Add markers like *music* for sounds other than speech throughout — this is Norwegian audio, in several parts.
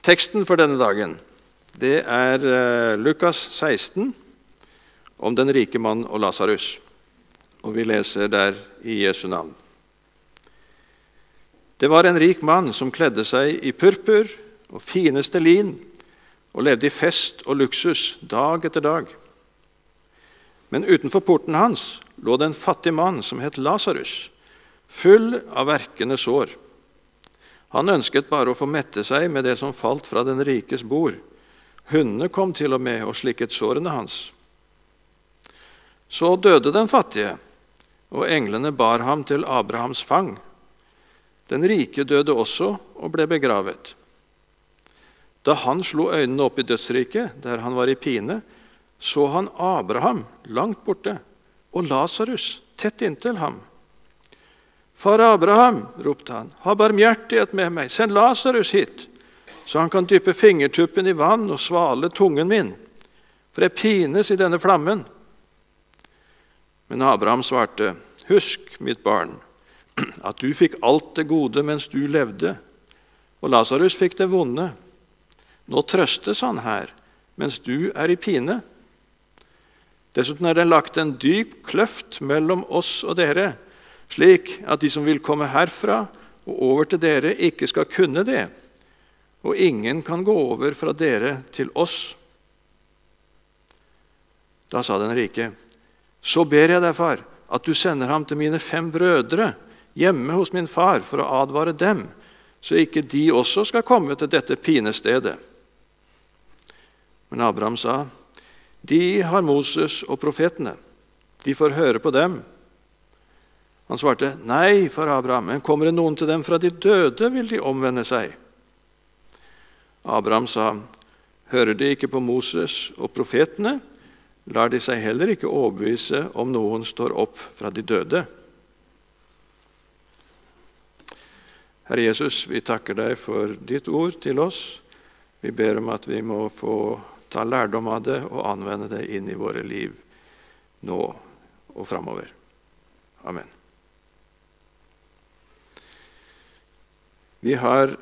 Teksten for denne dagen det er eh, Lukas 16 om den rike mann og Lasarus. Og vi leser der i Jesu navn. Det var en rik mann som kledde seg i purpur og fineste lin og levde i fest og luksus dag etter dag. Men utenfor porten hans lå det en fattig mann som het Lasarus, full av verkende sår. Han ønsket bare å få mette seg med det som falt fra den rikes bord. Hundene kom til og med og slikket sårene hans. Så døde den fattige, og englene bar ham til Abrahams fang. Den rike døde også og ble begravet. Da han slo øynene opp i dødsriket, der han var i pine, så han Abraham langt borte og Lasarus tett inntil ham. Far Abraham, ropte han, ha barmhjertighet med meg, send Lasarus hit, så han kan dyppe fingertuppen i vann og svale tungen min, for jeg pines i denne flammen. Men Abraham svarte, husk, mitt barn, *clears throat* at du fikk alt det gode mens du levde, og Lasarus fikk det vonde. Nå trøstes han her, mens du er i pine. Dessuten er det lagt en dyp kløft mellom oss og dere, slik at de som vil komme herfra og over til dere, ikke skal kunne det, og ingen kan gå over fra dere til oss. Da sa den rike, så ber jeg deg, far, at du sender ham til mine fem brødre hjemme hos min far for å advare dem, så ikke de også skal komme til dette pinestedet. Men Abraham sa, de har Moses og profetene. De får høre på dem. Han svarte, 'Nei, far Abraham, men kommer det noen til dem fra de døde, vil de omvende seg.' Abraham sa, 'Hører de ikke på Moses og profetene, lar de seg heller ikke overbevise om noen står opp fra de døde.' Herre Jesus, vi takker deg for ditt ord til oss. Vi ber om at vi må få ta lærdom av det og anvende det inn i våre liv nå og framover. Amen. Vi har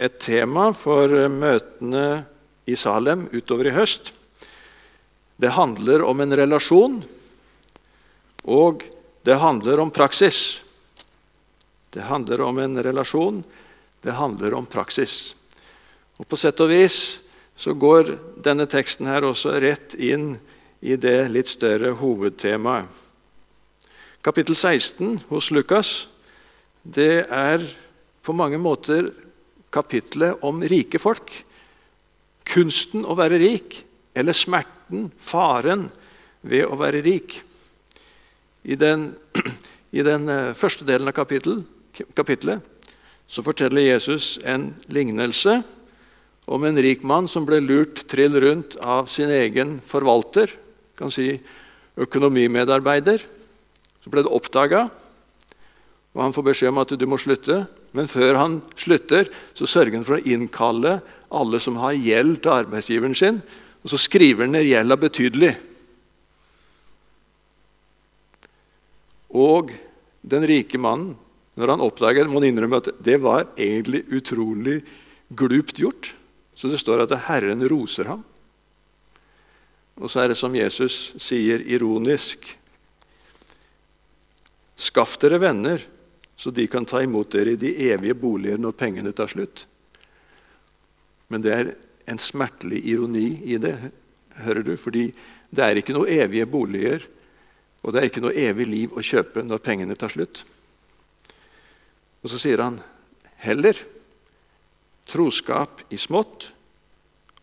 et tema for møtene i Salem utover i høst. Det handler om en relasjon, og det handler om praksis. Det handler om en relasjon, det handler om praksis. Og På sett og vis så går denne teksten her også rett inn i det litt større hovedtemaet. Kapittel 16 hos Lukas det er på mange måter kapitlet om rike folk. Kunsten å være rik, eller smerten, faren, ved å være rik. I den, *clears throat* i den eh, første delen av kapitlet, kapittelet så forteller Jesus en lignelse om en rik mann som ble lurt trill rundt av sin egen forvalter, kan si økonomimedarbeider. Så ble det oppdaga, og han får beskjed om at du må slutte. Men før han slutter, så sørger han for å innkalle alle som har gjeld til arbeidsgiveren sin, og så skriver han ned gjelda betydelig. Og den rike mannen, når han oppdager må han innrømme at det var egentlig utrolig glupt gjort. Så det står at Herren roser ham. Og så er det som Jesus sier ironisk Skaff dere venner så de kan ta imot dere i de evige boliger når pengene tar slutt. Men det er en smertelig ironi i det, hører du, fordi det er ikke noe evige boliger, og det er ikke noe evig liv å kjøpe når pengene tar slutt. Og så sier han heller troskap i smått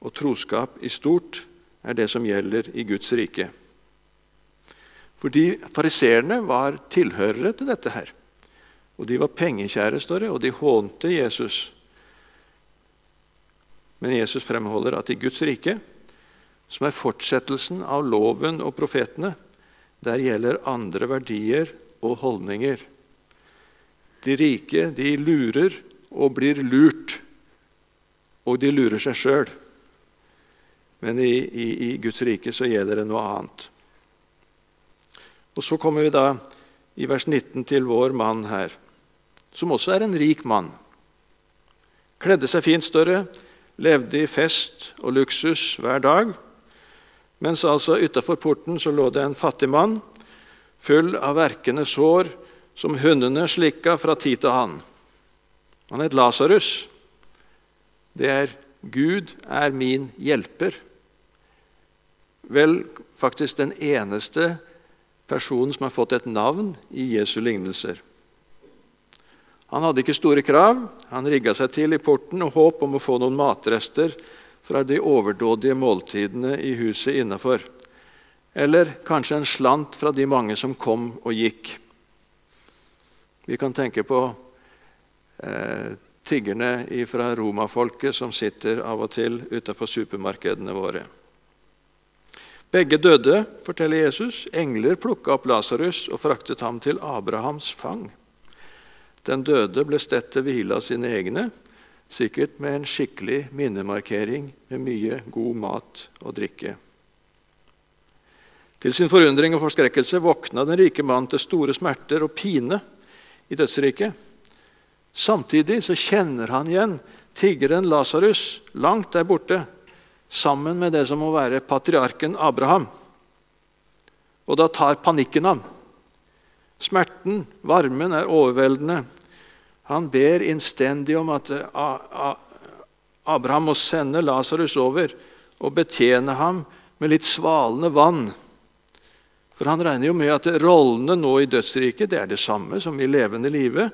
og troskap i stort er det som gjelder i Guds rike. Fordi fariseerne var tilhørere til dette her. Og de var pengekjære, står det, og de hånte Jesus. Men Jesus fremholder at i Guds rike, som er fortsettelsen av loven og profetene, der gjelder andre verdier og holdninger. De rike de lurer og blir lurt, og de lurer seg sjøl. Men i, i, i, Guds rike så gjelder det noe annet. Og Så kommer vi da i vers 19 til vår mann her som også er en rik mann. Kledde seg fint større, levde i fest og luksus hver dag, mens altså utafor porten så lå det en fattig mann, full av verkende sår som hundene slikka fra tid til annen. Han het Lasarus. Det er 'Gud er min hjelper'. Vel, faktisk den eneste personen som har fått et navn i Jesu lignelser. Han hadde ikke store krav. Han rigga seg til i porten og håp om å få noen matrester fra de overdådige måltidene i huset innafor. Eller kanskje en slant fra de mange som kom og gikk. Vi kan tenke på eh, tiggerne fra romafolket som sitter av og til utenfor supermarkedene våre. Begge døde, forteller Jesus. Engler plukka opp Lasarus og fraktet ham til Abrahams fang. Den døde ble stedt til hvile av sine egne, sikkert med en skikkelig minnemarkering med mye god mat og drikke. Til sin forundring og forskrekkelse våkna den rike mannen til store smerter og pine i dødsriket. Samtidig så kjenner han igjen tiggeren Lasarus langt der borte sammen med det som må være patriarken Abraham. Og da tar panikken ham. Smerten, varmen, er overveldende. Han ber innstendig om at eh, Abraham må sende Lasarus over og betjene ham med litt svalende vann. For han regner jo med at rollene nå i dødsriket det er det samme som i levende livet.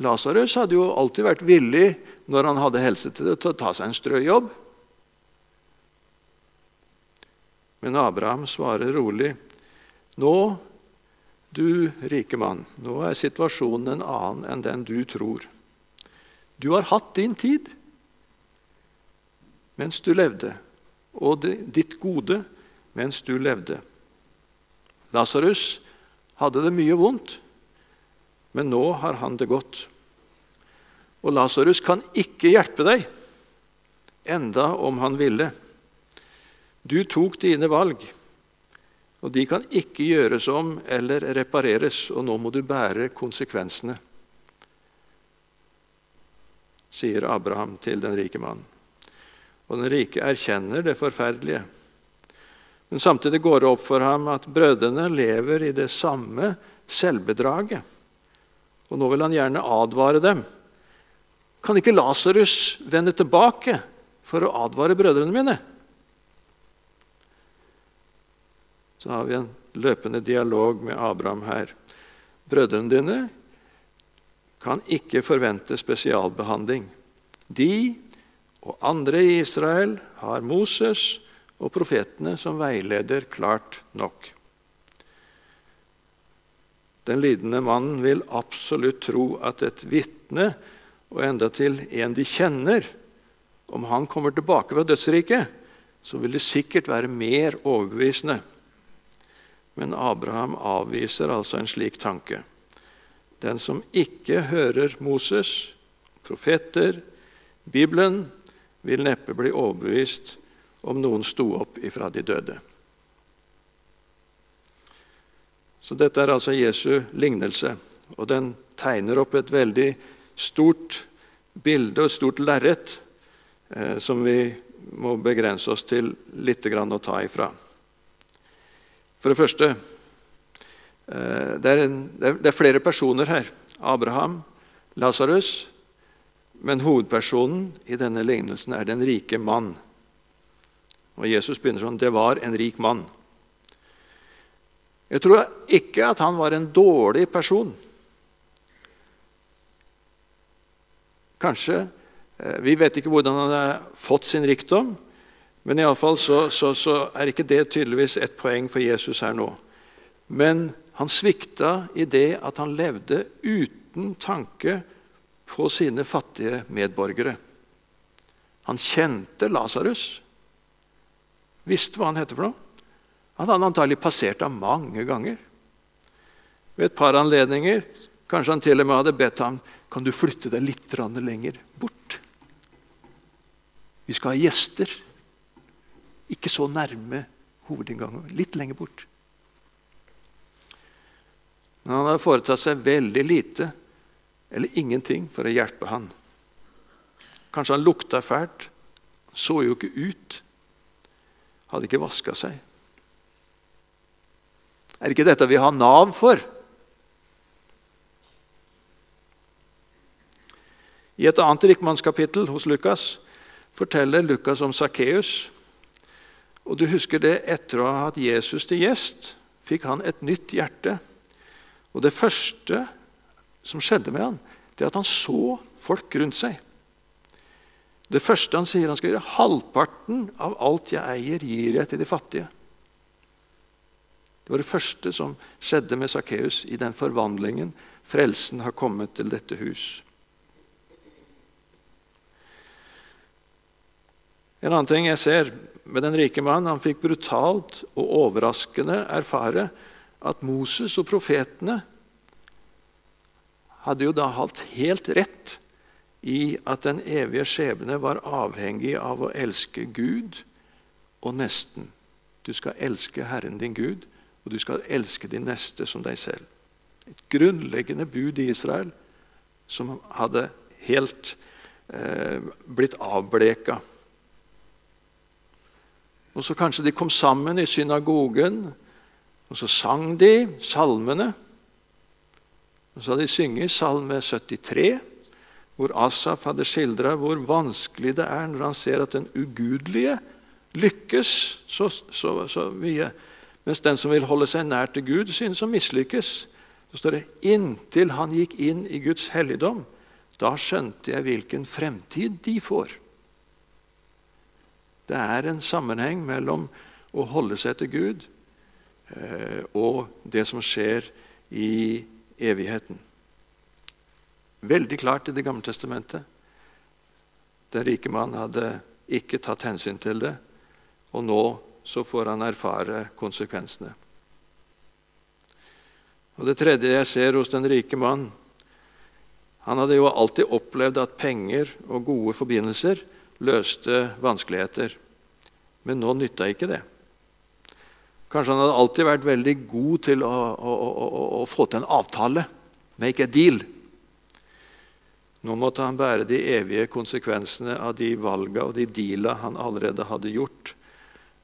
Lasarus hadde jo alltid vært villig når han hadde helse til det, til å ta seg en strøjobb. Men Abraham svarer rolig. Nå, du rike mann, nå er situasjonen en annen enn den du tror. Du har hatt din tid mens du levde, og ditt gode mens du levde. Lasarus hadde det mye vondt, men nå har han det godt. Og Lasarus kan ikke hjelpe deg, enda om han ville. Du tok dine valg, og de kan ikke gjøres om eller repareres, og nå må du bære konsekvensene, sier Abraham til den rike mannen. Og den rike erkjenner det forferdelige. Men samtidig går det opp for ham at brødrene lever i det samme selvbedraget. Og nå vil han gjerne advare dem. Kan ikke Lasarus vende tilbake for å advare brødrene mine? Så har vi en løpende dialog med Abraham her. Brødrene dine kan ikke forvente spesialbehandling. De og andre i Israel har Moses og profetene som veileder klart nok. Den lidende mannen vil absolutt tro at et vitne, og endatil en de kjenner, om han kommer tilbake fra dødsriket, så vil det sikkert være mer overbevisende. Men Abraham avviser altså en slik tanke. Den som ikke hører Moses, profeter, Bibelen, vil neppe bli overbevist om noen sto opp ifra de døde. Så Dette er altså Jesu lignelse, og den tegner opp et veldig stort bilde og et stort lerret eh, som vi må begrense oss til litt å ta ifra. For det første eh, det er, en, det er flere personer her. Abraham, Lasarus. Men hovedpersonen i denne lignelsen er den rike mann. Og Jesus begynner sånn Det var en rik mann. Jeg tror ikke at han var en dårlig person. Kanskje. Eh, vi vet ikke hvordan han har fått sin rikdom. Men iallfall så, så, så er ikke det tydeligvis et poeng for Jesus her nå. Men han svikta i det at han levde uten tanke på sine fattige medborgere. Han kjente Lasarus, visste hva han heter for noe. Han hadde antagelig passert ham mange ganger. Ved et par anledninger kanskje han til og med hadde bedt ham kan du flytte deg litt lenger bort. Vi skal ha gjester. Ikke så nærme hovedinngangen, litt lenger bort. Men han hadde foretatt seg veldig lite eller ingenting for å hjelpe han. Kanskje han lukta fælt, Så jo ikke ut. Hadde ikke vaska seg. Er ikke dette vi har Nav for? I et annet rikmannskapittel hos Lukas forteller Lukas om Sakkeus. Og du husker det, Etter å ha hatt Jesus til gjest fikk han et nytt hjerte. Og Det første som skjedde med han, det er at han så folk rundt seg. Det første han sier han skal gjøre, halvparten av alt jeg eier, gir jeg til de fattige. Det var det første som skjedde med Sakkeus i den forvandlingen frelsen har kommet til dette hus. En annen ting jeg ser med den rike mann, han fikk brutalt og overraskende erfare at Moses og profetene hadde jo da hatt helt rett i at den evige skjebne var avhengig av å elske Gud og nesten. Du skal elske Herren din Gud, og du skal elske din neste som deg selv. Et grunnleggende bud i Israel som hadde helt eh, blitt avbleka. Og så kanskje de kom sammen i synagogen, og så sang de salmene. Og så hadde de sunget salme 73, hvor Asaf hadde skildra hvor vanskelig det er når han ser at den ugudelige lykkes så, så, så mye, mens den som vil holde seg nær til Gud, synes å mislykkes. Så står det inntil han gikk inn i Guds helligdom. Da skjønte jeg hvilken fremtid de får. Det er en sammenheng mellom å holde seg til Gud eh, og det som skjer i evigheten. Veldig klart i Det gamle testamentet. Den rike mann hadde ikke tatt hensyn til det, og nå så får han erfare konsekvensene. Og Det tredje jeg ser hos den rike mann Han hadde jo alltid opplevd at penger og gode forbindelser løste vanskeligheter. Men nå nytta ikke det. Kanskje han hadde alltid vært veldig god til å, å, å, å få til en avtale. Make a deal. Nå måtte han bære de evige konsekvensene av de valga og de deala han allerede hadde gjort.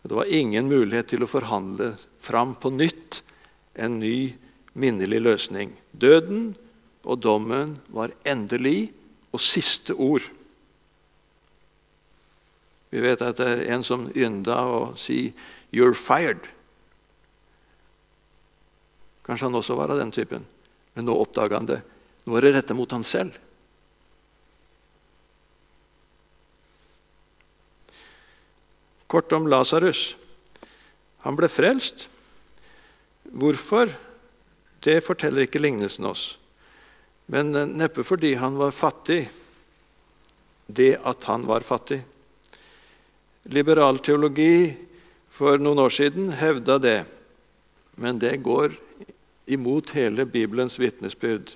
Det var ingen mulighet til å forhandle fram på nytt en ny, minnelig løsning. Døden og dommen var endelig og siste ord. Vi vet at det er en som ynda å si 'you're fired'. Kanskje han også var av den typen. Men nå oppdaga han det. Nå er det retta mot han selv. Kort om Lasarus. Han ble frelst. Hvorfor? Det forteller ikke lignelsen oss. Men neppe fordi han var fattig. Det at han var fattig. Liberal teologi for noen år siden hevda det, men det går imot hele Bibelens vitnesbyrd.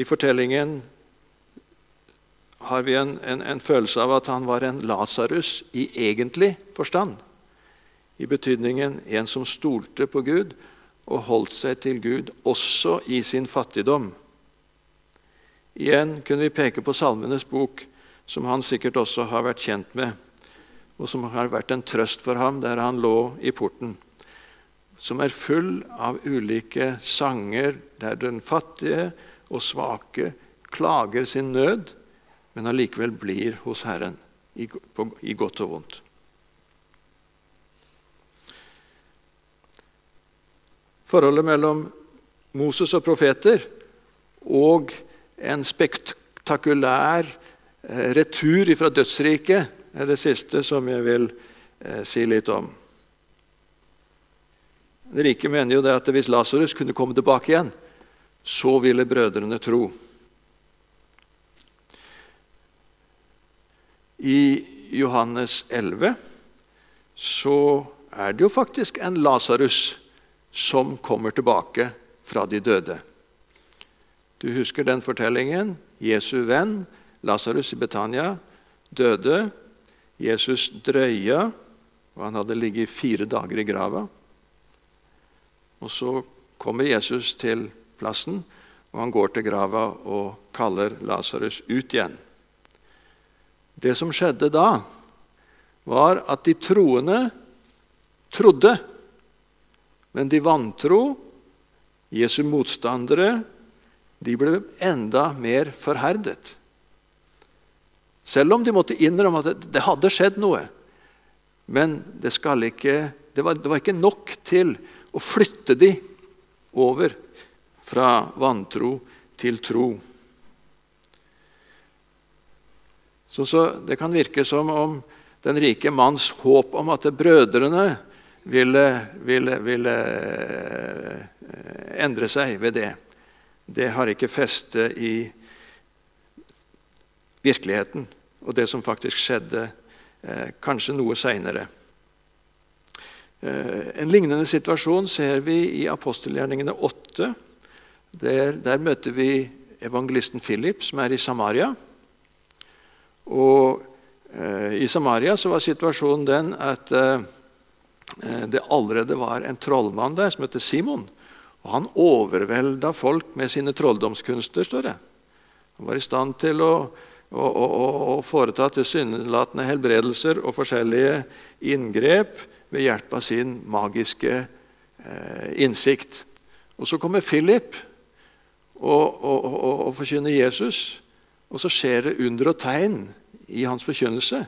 I fortellingen har vi en, en, en, følelse av at han var en Lasarus i egentlig forstand. I betydningen en som stolte på Gud og holdt seg til Gud også i sin fattigdom. Igjen kunne vi peke på Salmenes bok, som han sikkert også har vært kjent med og som har vært en trøst for ham der han lå i porten. Som er full av ulike sanger der den fattige og svake klager sin nød, men allikevel blir hos Herren i, godt og vondt. Forholdet mellom Moses og profeter og en spektakulær eh, retur fra dødsriket er det siste som jeg vil eh, si litt om. De rike mener jo det at hvis Lasarus kunne komme tilbake igjen, så ville brødrene tro. I Johannes 11 så er det jo faktisk en Lasarus som kommer tilbake fra de døde. Du husker den fortellingen? Jesu venn, Lasarus i Betania, døde Jesus drøye, og han hadde ligget fire dager i grava. Og Så kommer Jesus til plassen, og han går til grava og kaller Lasarus ut igjen. Det som skjedde da, var at de troende trodde, men de vantro, Jesu motstandere, de ble enda mer forherdet. Selv om de måtte innrømme at det hadde skjedd noe. Men det, ikke, det, var, det var ikke nok til å flytte de over fra vantro til tro. Så, så Det kan virke som om den rike manns håp om at brødrene ville, ville, ville eh, endre seg ved det, det har ikke feste i virkeligheten og det som faktisk skjedde eh, kanskje noe seinere. Eh, en lignende situasjon ser vi i apostelgjerningene 8. Der, der møter vi evangelisten Philip, som er i Samaria. Og eh, I Samaria så var situasjonen den at eh, det allerede var en trollmann der som heter Simon. Og Han overvelda folk med sine trolldomskunster. står det. Han var i stand til å og, og, og foreta tilsynelatende helbredelser og forskjellige inngrep ved hjelp av sin magiske eh, innsikt. Og Så kommer Philip og, og, og forkynner Jesus, og så skjer det under og tegn i hans forkynnelse.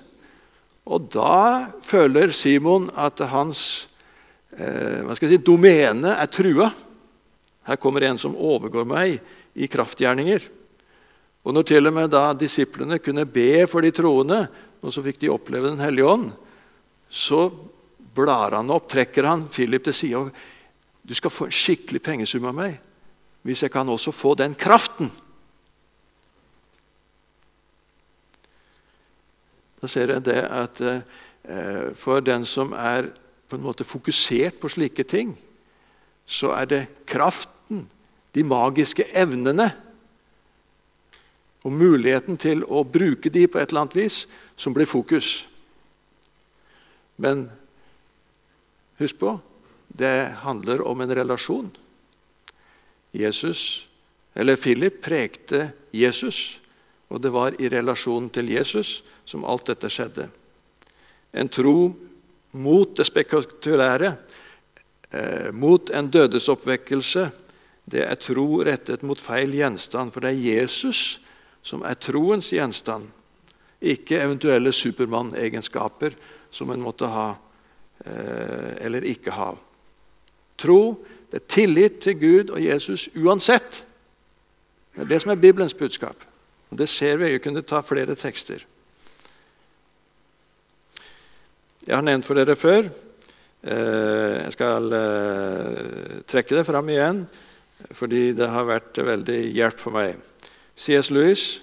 Og da føler Simon at hans eh, si, domene er trua. Her kommer en som overgår meg i kraftgjerninger. Og Når til og med da disiplene kunne be for de troende, og så fikk de oppleve Den hellige ånd, så blar han opp, trekker han Philip til side og du skal få en skikkelig pengesum av meg hvis jeg kan også få den kraften. Da ser jeg det at eh, for den som er på en måte fokusert på slike ting, så er det kraften, de magiske evnene, og muligheten til å bruke de på et eller annet vis, som blir fokus. Men husk på det handler om en relasjon. Jesus, eller Philip prekte Jesus, og det var i relasjonen til Jesus som alt dette skjedde. En tro mot det spektakulære, eh, mot en dødesoppvekkelse, det er tro rettet mot feil gjenstand, for det er Jesus som er troens gjenstand, ikke eventuelle Supermann-egenskaper som en måtte ha eh, eller ikke ha. Tro det er tillit til Gud og Jesus uansett. Det er det som er Bibelens budskap. Og Det ser vi. Jeg kunne ta flere tekster. Jeg har nevnt for dere før. Eh, jeg skal eh, trekke det fram igjen, fordi det har vært veldig hjelp for meg. C.S. Lewis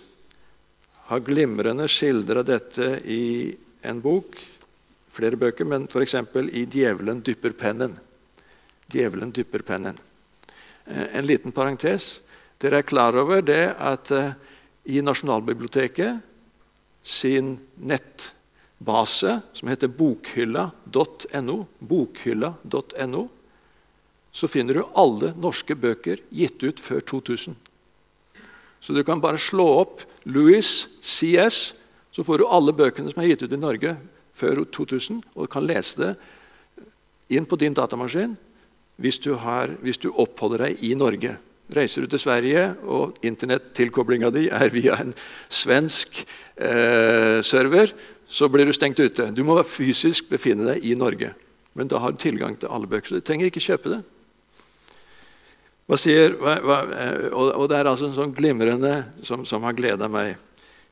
har glimrende skildra dette i en bok, flere bøker, men f.eks. i 'Djevelen dypper pennen'. Djevelen dypper pennen. Eh, en liten parentes. Dere er klar over det at eh, i Nasjonalbiblioteket sin nettbase, som heter bokhylla.no, bokhylla.no, så finner du alle norske bøker gitt ut før 2000. Så du kan bare slå opp Louis CS, så får du alle bøkene som er gitt ut i Norge før 2000, og kan lese det inn på din datamaskin hvis du, har, hvis du oppholder deg i Norge. Reiser du til Sverige, og internettilkoblinga di er via en svensk eh, server, så blir du stengt ute. Du må fysisk befinne deg i Norge. Men da har du tilgang til alle bøker, så du trenger ikke kjøpe det. Hva sier, hva, hva, eh, og, det er altså en sånn glimrende som, som har gleda meg.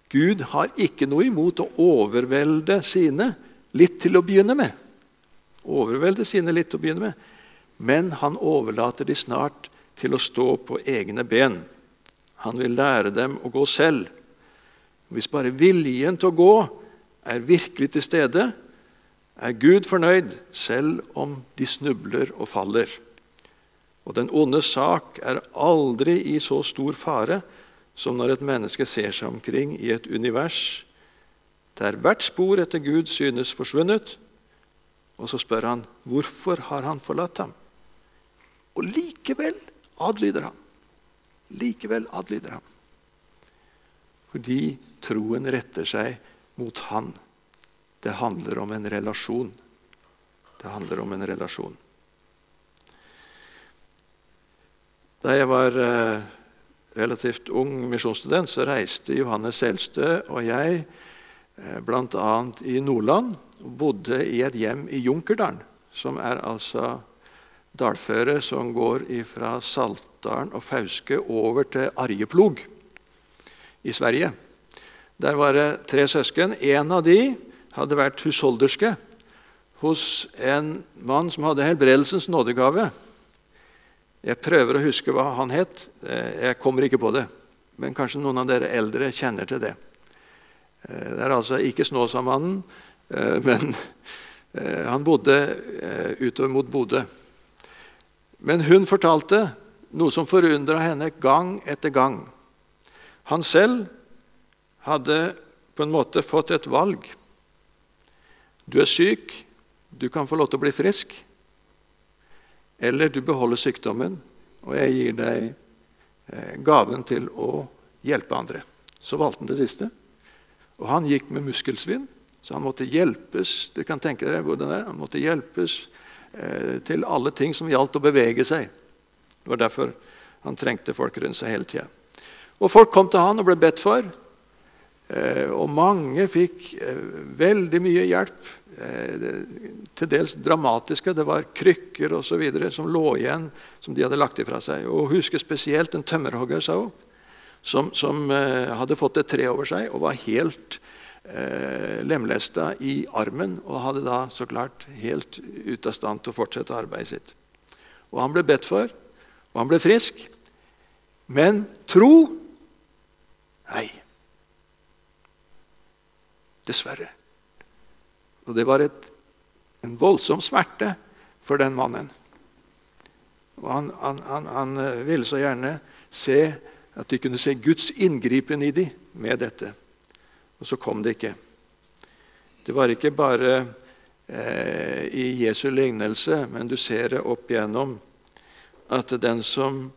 Gud har ikke noe imot å overvelde sine litt til å begynne med. Overvelde sine litt til å begynne med. Men han overlater de snart til å stå på egne ben. Han vil lære dem å gå selv. Hvis bare viljen til å gå er virkelig til stede, er Gud fornøyd selv om de snubler og faller. Og den onde sak er aldri i så stor fare som når et menneske ser seg omkring i et univers der hvert spor etter Gud synes forsvunnet, og så spør han hvorfor har han forlatt ham. Og likevel adlyder han. Likevel adlyder han. Fordi troen retter seg mot Han. Det handler om en relasjon. Det handler om en relasjon. Da jeg var eh, relativt ung misjonsstudent, så reiste Johannes Selstø og jeg eh, bl.a. i Nordland og bodde i et hjem i Junkerdalen, som er altså dalføret som går fra Saltdalen og Fauske over til Arjeplog i Sverige. Der var det tre søsken. En av de hadde vært husholderske hos en mann som hadde helbredelsens nådegave. Jeg prøver å huske hva han het. Eh, jeg kommer ikke på det. Men kanskje noen av dere eldre kjenner til det. Eh, det er altså ikke Snåsamannen, eh, men han bodde utover mot Bodø. Men hun fortalte noe som forundra henne gang etter gang. Han selv hadde på en måte fått et valg. Du er syk, du kan få lov til å bli frisk. Eller du beholder sykdommen, og jeg gir deg eh, gaven til å hjelpe andre. Så valgte han det siste. Og han gikk med muskelsvinn, så han måtte hjelpes dere kan tenke dere hvordan det er, han måtte hjelpes eh, til alle ting som gjaldt å bevege seg. Det var derfor han trengte folk rundt seg hele tida. Og folk kom til han og ble bedt for. Eh, og mange fikk eh, veldig mye hjelp. Eh, til dels dramatiske. Det var krykker videre som lå igjen, som de hadde lagt ifra seg. Og husker spesielt en tømmerhogger sa hun, som, som hadde fått et tre over seg og var helt eh, lemlesta i armen. Og hadde da så klart helt ute av stand til å fortsette arbeidet sitt. Og Han ble bedt for, og han ble frisk. Men tro Nei. Dessverre. Og det var et, en voldsom smerte for den mannen. Og han, han, han, han, eh, ville så gjerne se at de kunne se Guds inngripen i dem med dette. Og så kom det ikke. Det var ikke bare eh, i Jesu lignelse, men du ser det opp igjennom at den som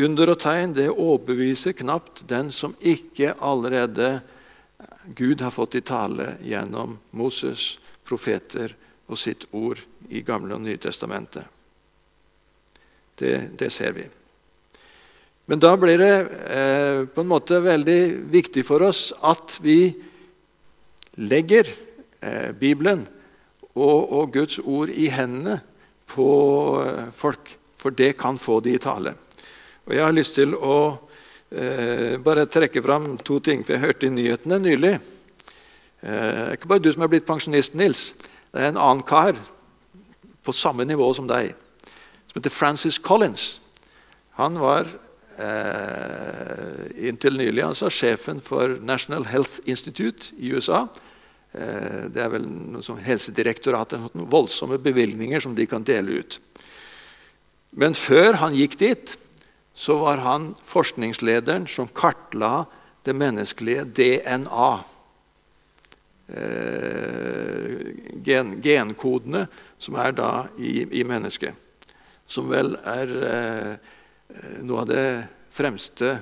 under og tegn, det overbeviser knapt den som ikke allerede Gud har fått i tale gjennom Moses profeter og sitt ord i Gamle og Nye testamentet. Det, det ser vi. Men da blir det eh, på en måte veldig viktig for oss at vi legger eh, Bibelen og, og, Guds ord i hendene på eh, folk, for det kan få de i tale. Og Jeg har lyst til å eh, bare trekke fram to ting, for jeg hørte i nyhetene nylig eh, ikke bare du som er blitt pensjonist, Nils. Det er en annen kar på samme nivå som deg, som heter Francis Collins. Han var eh, inntil nylig altså, sjefen for National Health Institute i USA. Eh, det er vel noe som Helsedirektoratet noen voldsomme bevilgninger som de kan dele ut. Men før han gikk dit, så var han forskningslederen som kartla det menneskelige DNA. Eh, gen, genkodene som er da i, i, mennesket. Som vel er eh, noe av det fremste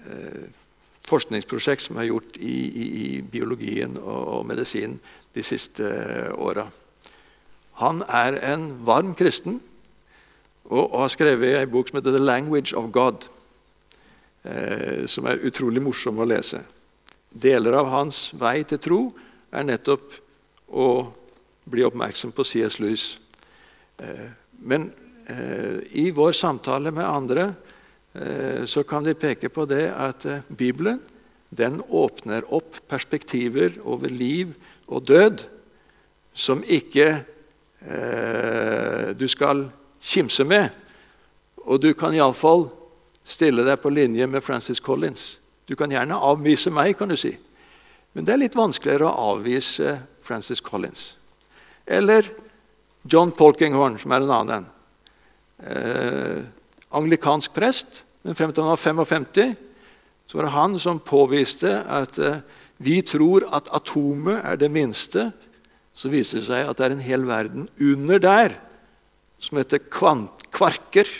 eh, forskningsprosjekt som er gjort i, i, i biologien og, og medisin de siste åra. Han er en varm kristen og, har skrevet ei bok som heter 'The Language of God', eh, som er utrolig morsom å lese. Deler av hans vei til tro er nettopp å bli oppmerksom på C.S. Lewis. Eh, men eh, i vår samtale med andre eh, så kan de peke på det at Bibelen den åpner opp perspektiver over liv og død som ikke du skal kimse med. Og du kan iallfall stille deg på linje med Francis Collins. Du kan gjerne avvise meg, kan du si. Men det er litt vanskeligere å avvise Francis Collins. Eller John Polkinghorn, som er en annen. Eh, anglikansk prest, men frem til han var 55, så var det han som påviste at eh, vi tror at atomet er det minste. Så viser det seg at det er en hel verden under der som heter kvarker.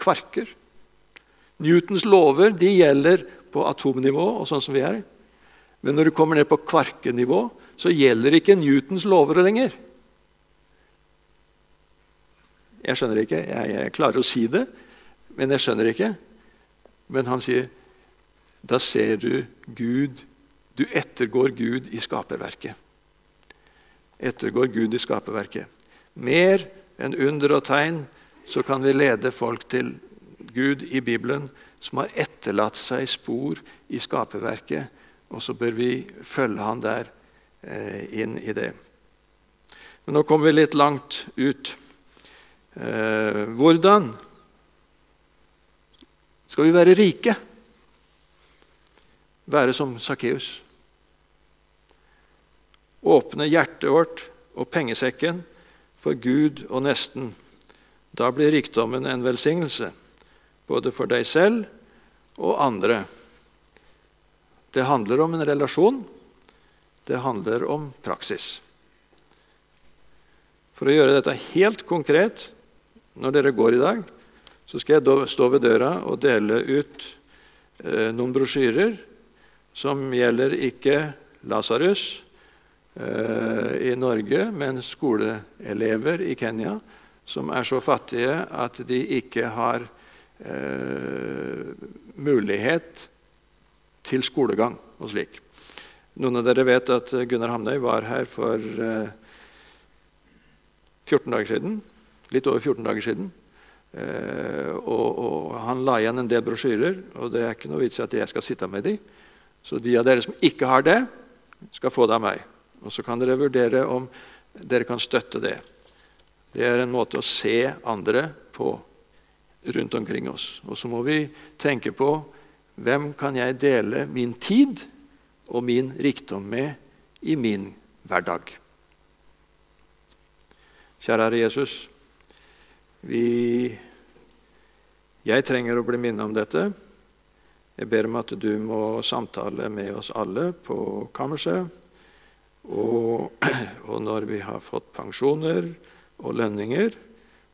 Kvarker. Newtons lover de gjelder på atomnivå, og sånn som vi er. Men når du kommer ned på kvarkenivå, så gjelder ikke Newtons lover lenger. Jeg skjønner ikke. Jeg, jeg klarer å si det, men jeg skjønner ikke. Men han sier da ser du Gud Du ettergår Gud i skaperverket. Ettergår Gud i skaperverket. Mer enn under og tegn så kan vi lede folk til Gud i Bibelen som har etterlatt seg spor i skaperverket, og så bør vi følge han der eh, inn i det. Men nå kommer vi litt langt ut. Eh, hvordan skal vi være rike? Være som Sakkeus. Åpne hjertet vårt og pengesekken for Gud og nesten. Da blir rikdommen en velsignelse, både for deg selv og andre. Det handler om en relasjon. Det handler om praksis. For å gjøre dette helt konkret når dere går i dag, så skal jeg stå ved døra og dele ut eh, noen brosjyrer som gjelder ikke Lasarus i Norge, men skoleelever i Kenya som er så fattige at de ikke har eh, mulighet til skolegang og slik. Noen av dere vet at Gunnar Hamnøy var her for eh, 14 dager siden litt over 14 dager siden. Eh, og, og, Han la igjen en del brosjyrer, og det er ikke noe vits i at jeg skal sitte med de. Så de av dere som ikke har det, skal få det av meg. Og Så kan dere vurdere om dere kan støtte det. Det er en måte å se andre på rundt omkring oss. Og så må vi tenke på hvem kan jeg dele min tid og min rikdom med i min hverdag. Kjære Herre Jesus. Vi, jeg trenger å bli minnet om dette. Jeg ber om at du må samtale med oss alle på kammerset. Og, *clears throat* og når vi har fått pensjoner og lønninger,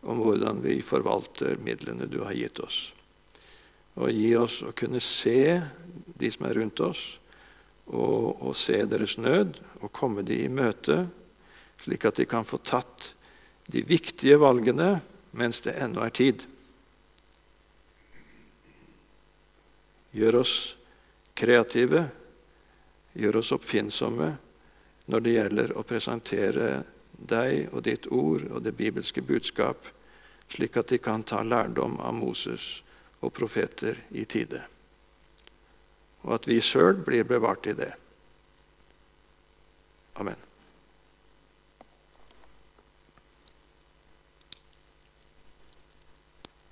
om hvordan vi forvalter midlene du har gitt oss. Og gi oss å kunne se de som er rundt oss, og, og se deres nød, og komme de i møte, slik at de kan få tatt de viktige valgene mens det ennå er tid. Gjør oss kreative, gjør oss oppfinnsomme når det gjelder å presentere deg og ditt ord og det bibelske budskap, slik at de kan ta lærdom av Moses og profeter i tide. Og at vi sjøl blir bevart i det. Amen.